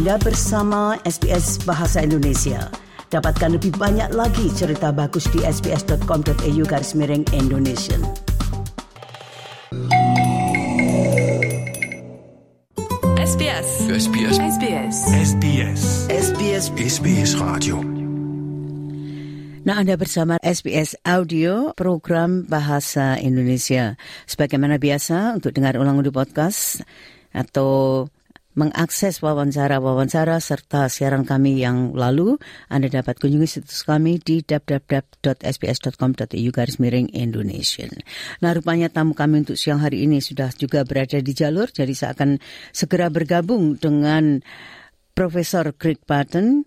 Anda bersama SBS Bahasa Indonesia. Dapatkan lebih banyak lagi cerita bagus di sbs.com.au garis miring Indonesia. SBS. SBS. SBS. SBS. SBS SBS Radio. Nah, Anda bersama SBS Audio, program Bahasa Indonesia. Sebagaimana biasa, untuk dengar ulang di podcast atau mengakses wawancara-wawancara serta siaran kami yang lalu, Anda dapat kunjungi situs kami di www.sbs.com.au garis miring Indonesia. Nah, rupanya tamu kami untuk siang hari ini sudah juga berada di jalur, jadi saya akan segera bergabung dengan Profesor Greg Barton,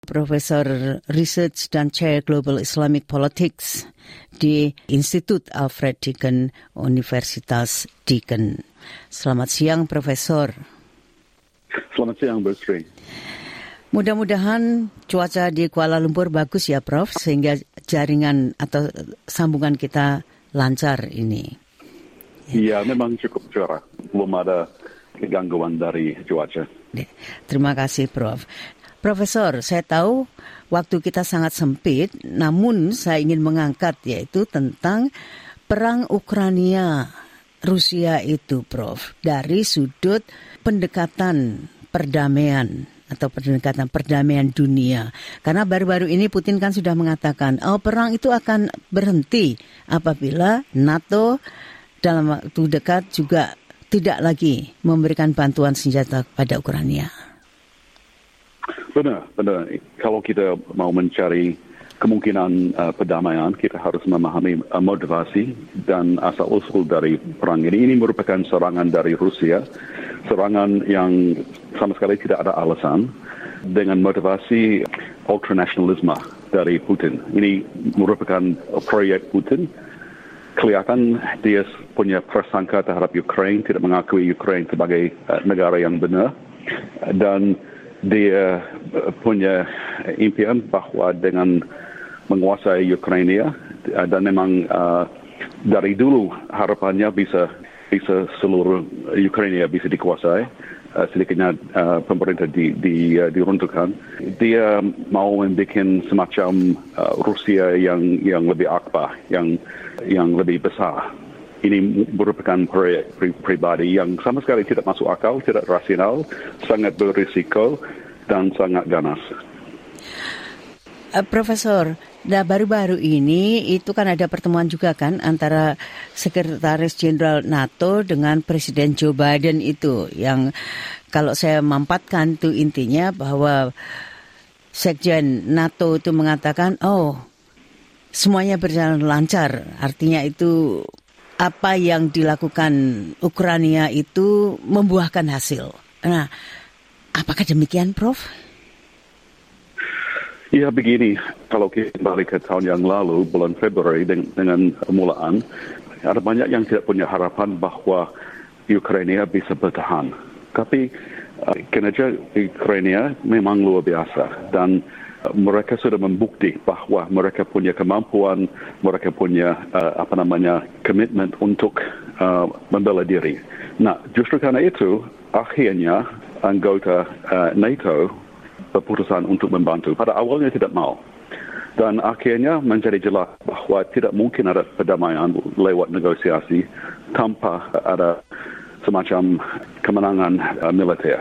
Profesor Research dan Chair Global Islamic Politics di Institut Alfred Deakin Universitas Deakin. Selamat siang, Profesor. Selamat siang, Bu Sri. Mudah-mudahan cuaca di Kuala Lumpur bagus ya, Prof, sehingga jaringan atau sambungan kita lancar ini. Iya, memang cukup cerah. Belum ada gangguan dari cuaca. Terima kasih, Prof. Profesor, saya tahu waktu kita sangat sempit, namun saya ingin mengangkat yaitu tentang perang Ukraina Rusia itu, Prof, dari sudut pendekatan perdamaian atau pendekatan perdamaian dunia. Karena baru-baru ini Putin kan sudah mengatakan, oh perang itu akan berhenti apabila NATO dalam waktu dekat juga tidak lagi memberikan bantuan senjata pada Ukraina. Benar, benar. Kalau kita mau mencari kemungkinan uh, perdamaian, kita harus memahami uh, motivasi dan asal-usul dari perang ini. Ini merupakan serangan dari Rusia, serangan yang sama sekali tidak ada alasan dengan motivasi ultranasionalisme dari Putin. Ini merupakan proyek Putin. Kelihatan dia punya prasangka terhadap Ukraine, tidak mengakui Ukraine sebagai uh, negara yang benar. Dan dia uh, punya impian bahwa dengan menguasai Ukraina uh, dan memang uh, dari dulu harapannya bisa bisa seluruh Ukraina bisa dikuasai. Uh, sedikitnya uh, pemerintah di, di, uh, diruntuhkan. Dia mau membuat semacam uh, Rusia yang yang lebih akbar yang yang lebih besar. Ini merupakan proyek pri pribadi yang sama sekali tidak masuk akal, tidak rasional, sangat berisiko dan sangat ganas. Uh, Profesor, nah baru-baru ini itu kan ada pertemuan juga kan antara Sekretaris Jenderal NATO dengan Presiden Joe Biden itu yang kalau saya mampatkan itu intinya bahwa Sekjen NATO itu mengatakan, oh semuanya berjalan lancar, artinya itu apa yang dilakukan Ukraina itu membuahkan hasil. Nah, apakah demikian, Prof? Ya begini, kalau kita kembali ke tahun yang lalu, bulan Februari dengan, dengan permulaan, ada banyak yang tidak punya harapan bahwa Ukraina bisa bertahan. Tapi uh, kinerja Ukraina memang luar biasa dan uh, mereka sudah membukti bahwa mereka punya kemampuan, mereka punya uh, apa namanya komitmen untuk uh, membela diri. Nah, justru karena itu akhirnya anggota uh, NATO keputusan untuk membantu. Pada awalnya tidak mau. Dan akhirnya menjadi jelas bahwa tidak mungkin ada perdamaian lewat negosiasi tanpa ada semacam kemenangan uh, militer.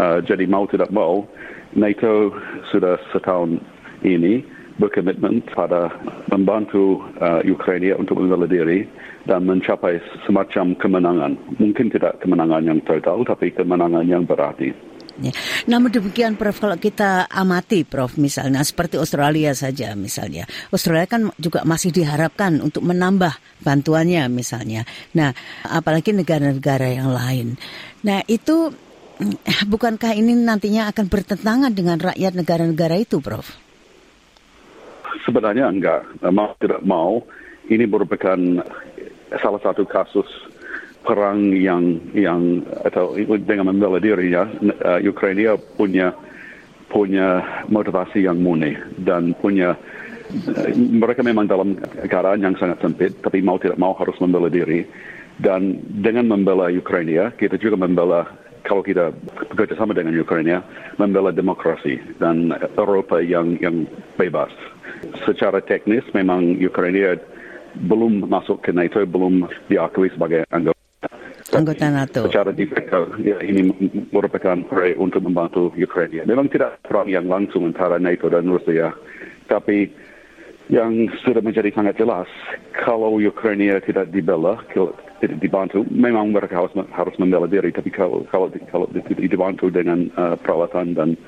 Uh, jadi mau tidak mau, NATO sudah setahun ini berkomitmen pada membantu uh, Ukraina untuk membela diri dan mencapai semacam kemenangan. Mungkin tidak kemenangan yang total, tapi kemenangan yang berarti. Ya. Namun demikian Prof, kalau kita amati Prof misalnya seperti Australia saja misalnya. Australia kan juga masih diharapkan untuk menambah bantuannya misalnya. Nah, apalagi negara-negara yang lain. Nah, itu mm, bukankah ini nantinya akan bertentangan dengan rakyat negara-negara itu, Prof? Sebenarnya enggak. Mau tidak mau, ini merupakan salah satu kasus perang yang yang atau dengan membela diri ya uh, Ukraina punya punya motivasi yang murni dan punya uh, mereka memang dalam keadaan yang sangat sempit tapi mau tidak mau harus membela diri dan dengan membela Ukraina kita juga membela kalau kita bekerja sama dengan Ukraina membela demokrasi dan Eropa yang yang bebas. Secara teknis memang Ukraina belum masuk ke NATO, belum diakui sebagai anggota Anggota NATO. Secara de facto, ya, ini merupakan proyek untuk membantu Ukraina. Memang tidak perang yang langsung antara NATO dan Rusia, tapi yang sudah menjadi sangat jelas, kalau Ukraina tidak dibela, tidak dibantu, memang mereka harus harus membela diri. Tapi kalau kalau kalau dibantu dengan uh, perawatan dan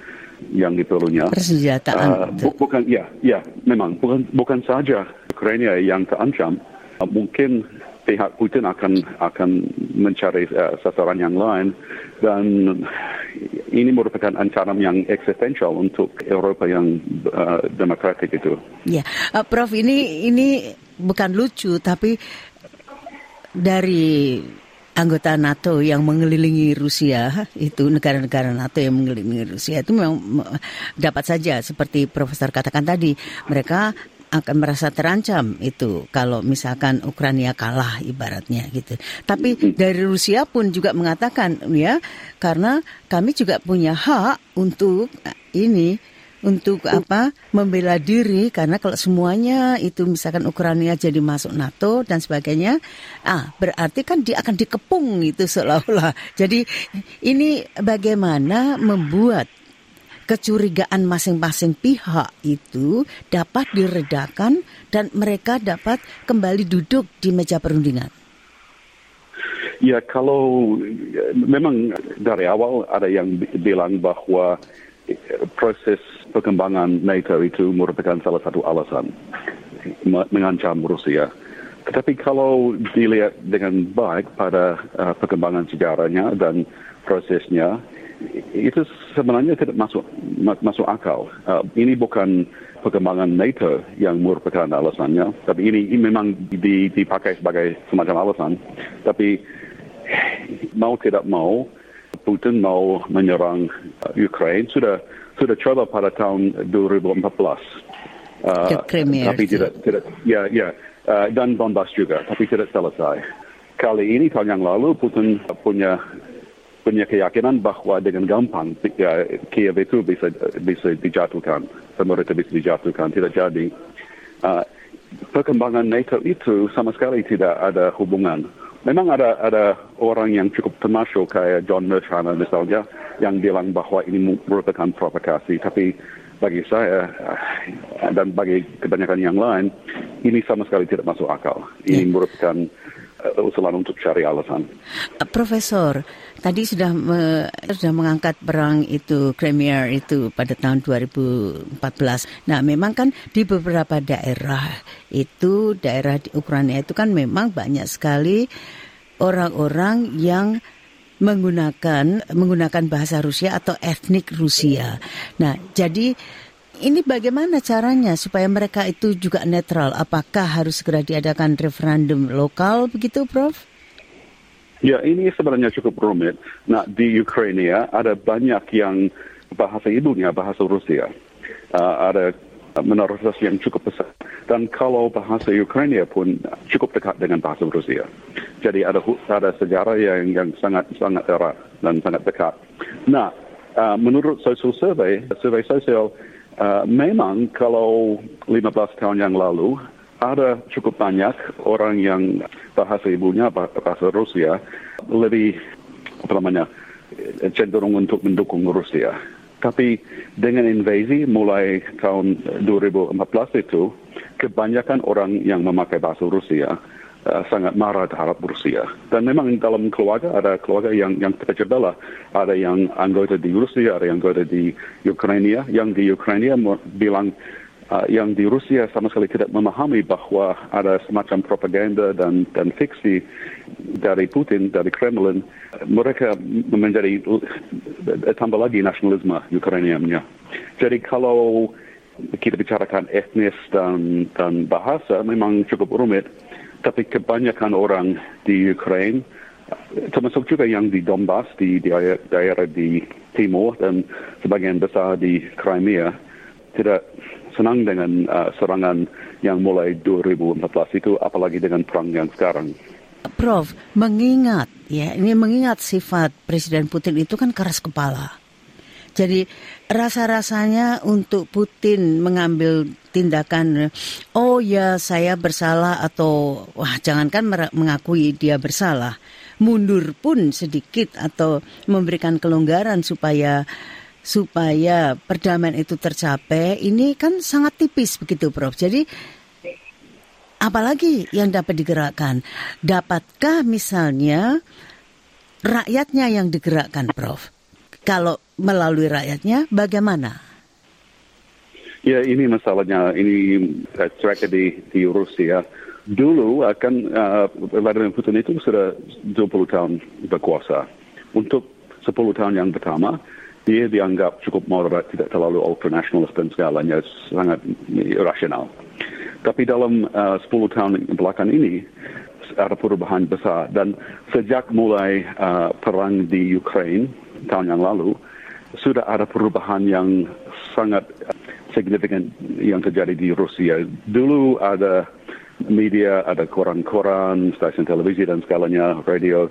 yang diperlunya, persenjataan, uh, bu bukan ya ya memang bukan bukan saja Ukraina yang terancam, uh, mungkin pihak Putin akan akan mencari uh, sasaran yang lain dan ini merupakan ancaman yang eksistensial untuk Eropa yang uh, demokratik itu. Ya, uh, Prof ini ini bukan lucu tapi dari anggota NATO yang mengelilingi Rusia itu negara-negara NATO yang mengelilingi Rusia itu memang dapat saja seperti Profesor katakan tadi mereka akan merasa terancam itu kalau misalkan Ukraina kalah ibaratnya gitu. Tapi dari Rusia pun juga mengatakan ya karena kami juga punya hak untuk ini untuk apa membela diri. Karena kalau semuanya itu misalkan Ukraina jadi masuk NATO dan sebagainya ah berarti kan dia akan dikepung itu seolah-olah. Jadi ini bagaimana membuat kecurigaan masing-masing pihak itu dapat diredakan dan mereka dapat kembali duduk di meja perundingan? Ya, kalau memang dari awal ada yang bilang bahwa proses perkembangan NATO itu merupakan salah satu alasan mengancam Rusia. Tetapi kalau dilihat dengan baik pada uh, perkembangan sejarahnya dan prosesnya, itu sebenarnya tidak masuk masuk akal. Uh, ini bukan perkembangan NATO yang merupakan alasannya, tapi ini, ini memang dipakai sebagai semacam alasan. Tapi mau tidak mau, Putin mau menyerang uh, Ukraine sudah sudah coba pada tahun 2014. Uh, tapi tidak tidak ya ya uh, dan Donbass juga, tapi tidak selesai. Kali ini tahun yang lalu Putin punya punya keyakinan bahwa dengan gampang ya, Kiev itu bisa bisa dijatuhkan, pemerintah bisa dijatuhkan, tidak jadi. Uh, perkembangan NATO itu sama sekali tidak ada hubungan. Memang ada ada orang yang cukup termasuk kayak John Merchant misalnya yang bilang bahwa ini merupakan provokasi, tapi bagi saya uh, dan bagi kebanyakan yang lain ini sama sekali tidak masuk akal. Ini yeah. merupakan usulan untuk cari alasan. Uh, Profesor, tadi sudah me, sudah mengangkat perang itu Crimea itu pada tahun 2014. Nah, memang kan di beberapa daerah itu daerah di Ukraina itu kan memang banyak sekali orang-orang yang menggunakan menggunakan bahasa Rusia atau etnik Rusia. Nah, jadi ini bagaimana caranya supaya mereka itu juga netral? Apakah harus segera diadakan referendum lokal begitu, Prof? Ya, ini sebenarnya cukup rumit. Nah, di Ukraina ada banyak yang bahasa ibunya bahasa Rusia. Uh, ada minoritas yang cukup besar. Dan kalau bahasa Ukraina pun cukup dekat dengan bahasa Rusia. Jadi ada ada sejarah yang yang sangat sangat erat dan sangat dekat. Nah, uh, menurut social survey, survei sosial Uh, memang kalau 15 tahun yang lalu ada cukup banyak orang yang bahasa ibunya bahasa Rusia lebih apa namanya cenderung untuk mendukung Rusia. Tapi dengan invasi mulai tahun 2014 itu kebanyakan orang yang memakai bahasa Rusia uh, sangat marah terhadap Rusia. Dan memang dalam keluarga ada keluarga yang yang belah. Ada yang anggota di Rusia, ada yang anggota di Ukraina. Yang di Ukraina bilang uh, yang di Rusia sama sekali tidak memahami bahwa ada semacam propaganda dan dan fiksi dari Putin, dari Kremlin. Mereka menjadi tambah lagi nasionalisme Ukraina. Jadi kalau kita bicarakan etnis dan dan bahasa memang cukup rumit tapi kebanyakan orang di Ukraine, termasuk juga yang di Donbass, di, di daerah di timur dan sebagian besar di Crimea, tidak senang dengan uh, serangan yang mulai 2014 itu, apalagi dengan perang yang sekarang. Prof, mengingat ya, ini mengingat sifat Presiden Putin itu kan keras kepala. Jadi rasa-rasanya untuk Putin mengambil tindakan oh ya saya bersalah atau wah jangankan mengakui dia bersalah, mundur pun sedikit atau memberikan kelonggaran supaya supaya perdamaian itu tercapai ini kan sangat tipis begitu Prof. Jadi apalagi yang dapat digerakkan? Dapatkah misalnya rakyatnya yang digerakkan, Prof? Kalau melalui rakyatnya, bagaimana? Ya, ini masalahnya. Ini uh, tragedi di Rusia. Dulu akan uh, Vladimir Putin itu sudah 20 tahun berkuasa. Untuk 10 tahun yang pertama, dia dianggap cukup moderat, tidak terlalu ultranasionalis dan segalanya, sangat rasional. Tapi dalam uh, 10 tahun belakang ini ada perubahan besar dan sejak mulai uh, perang di Ukraine tahun yang lalu sudah ada perubahan yang sangat signifikan yang terjadi di Rusia. Dulu ada media, ada koran-koran, stasiun televisi dan segalanya, radio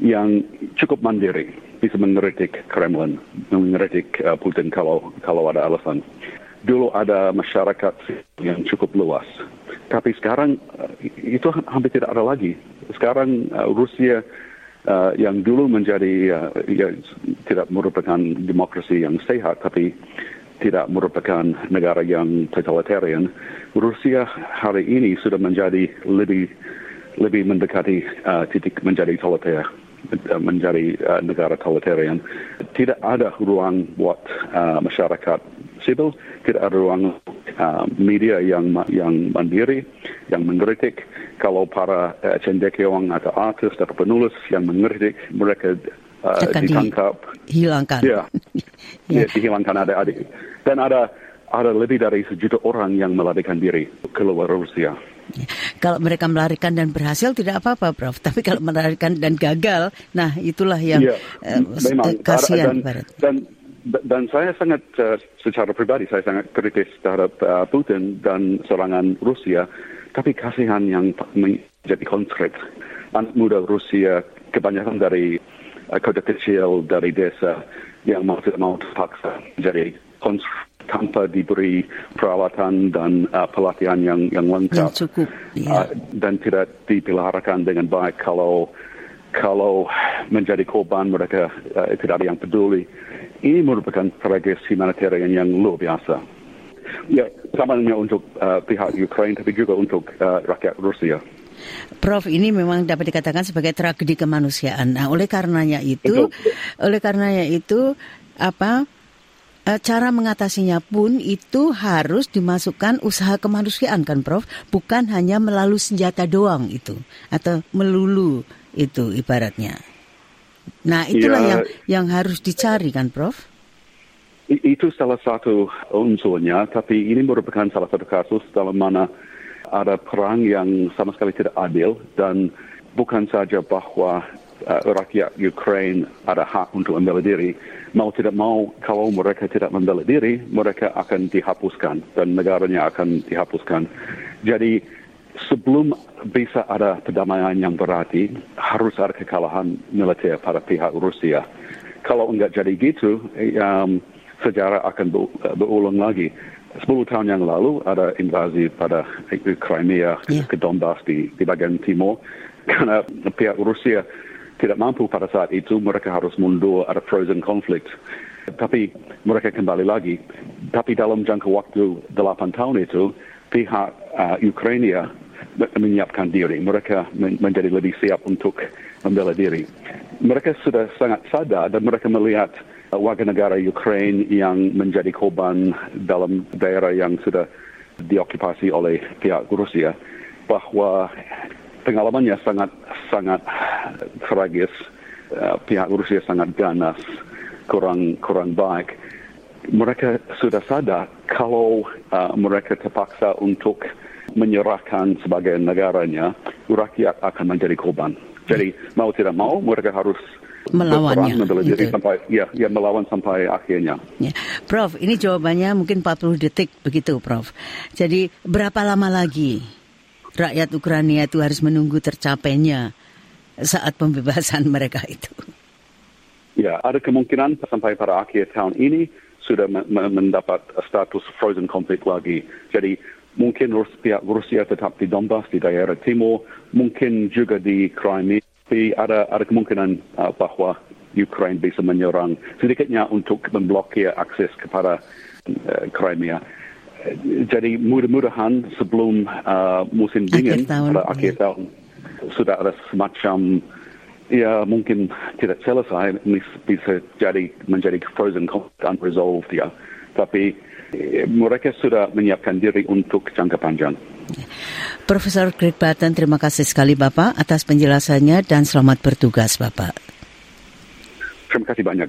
yang cukup mandiri, bisa mengkritik Kremlin, mengkritik uh, Putin kalau kalau ada alasan dulu ada masyarakat yang cukup luas. Tapi sekarang uh, itu hampir tidak ada lagi. Sekarang Rusia uh, yang dulu menjadi uh, ya, tidak merupakan demokrasi yang sehat, tapi tidak merupakan negara yang totalitarian. Rusia hari ini sudah menjadi lebih lebih mendekati uh, titik menjadi totaliter menjadi uh, negara totalitarian. Tidak ada ruang buat uh, masyarakat sipil, tidak ada ruang uh, media yang yang mandiri, yang mengkritik. Kalau para uh, cendekiawan atau artis atau penulis yang mengkritik, mereka uh, ditangkap. Dihilangkan. Ya, ya. ya dihilangkan ada, ada. Dan ada ada lebih dari sejuta orang yang melarikan diri keluar Rusia. Kalau mereka melarikan dan berhasil tidak apa-apa, Prof. Tapi kalau melarikan dan gagal, nah itulah yang ya, uh, memang, kasihan. Dan, dan dan saya sangat uh, secara pribadi saya sangat kritis terhadap uh, Putin dan serangan Rusia. Tapi kasihan yang menjadi konkret. Anak muda Rusia kebanyakan dari uh, kota kecil dari desa yang mau tidak mau terpaksa jadi tanpa diberi perawatan dan uh, pelatihan yang yang lengkap. Yang cukup, ya. uh, dan tidak dipeliharakan dengan baik kalau kalau menjadi korban mereka uh, tidak ada yang peduli ini merupakan tragedi humanitarian yang luar biasa. Ya, samanya untuk uh, pihak Ukraine tapi juga untuk uh, rakyat Rusia. Prof, ini memang dapat dikatakan sebagai tragedi kemanusiaan. Nah, oleh karenanya itu, Betul. oleh karenanya itu apa uh, cara mengatasinya pun itu harus dimasukkan usaha kemanusiaan kan, Prof? Bukan hanya melalui senjata doang itu atau melulu itu ibaratnya. Nah, itulah ya, yang yang harus dicari kan, Prof? Itu salah satu unsurnya, tapi ini merupakan salah satu kasus dalam mana ada perang yang sama sekali tidak adil dan bukan saja bahwa uh, rakyat Ukraine ada hak untuk membela diri, mau tidak mau kalau mereka tidak membela diri, mereka akan dihapuskan dan negaranya akan dihapuskan. Jadi sebelum bisa ada perdamaian yang berarti, harus ada kekalahan militer pada pihak Rusia. Kalau enggak jadi gitu, um, sejarah akan berulang lagi. Sepuluh tahun yang lalu ada invasi pada Crimea yeah. ke Donbass di, di bagian timur. Karena pihak Rusia tidak mampu pada saat itu, mereka harus mundur, ada frozen conflict. Tapi mereka kembali lagi. Tapi dalam jangka waktu delapan tahun itu, pihak uh, Ukraina menyiapkan diri. Mereka menjadi lebih siap untuk membela diri. Mereka sudah sangat sadar dan mereka melihat warga negara Ukraine yang menjadi korban dalam daerah yang sudah diokupasi oleh pihak Rusia bahwa pengalamannya sangat sangat tragis. Pihak Rusia sangat ganas, kurang kurang baik. Mereka sudah sadar kalau uh, mereka terpaksa untuk menyerahkan sebagai negaranya, rakyat akan menjadi korban. Jadi mau tidak mau mereka harus melawannya gitu. sampai ya, ya melawan sampai akhirnya. Ya. Prof, ini jawabannya mungkin 40 detik begitu, Prof. Jadi berapa lama lagi rakyat Ukraina itu harus menunggu tercapainya saat pembebasan mereka itu. Ya, ada kemungkinan sampai pada akhir tahun ini sudah mendapat status frozen conflict lagi. Jadi mungkin pihak Rusia tetap di Donbass di daerah timur, mungkin juga di Crimea. Tapi ada ada kemungkinan uh, bahwa Ukraine bisa menyerang sedikitnya untuk memblokir akses kepada uh, Crimea. Jadi mudah-mudahan sebelum uh, musim dingin pada akhir ya. tahun sudah ada semacam ya mungkin tidak selesai bisa jadi menjadi frozen unresolved ya. Tapi eh, mereka sudah menyiapkan diri untuk jangka panjang. Profesor Greg Barton, terima kasih sekali Bapak atas penjelasannya dan selamat bertugas Bapak. Terima kasih banyak.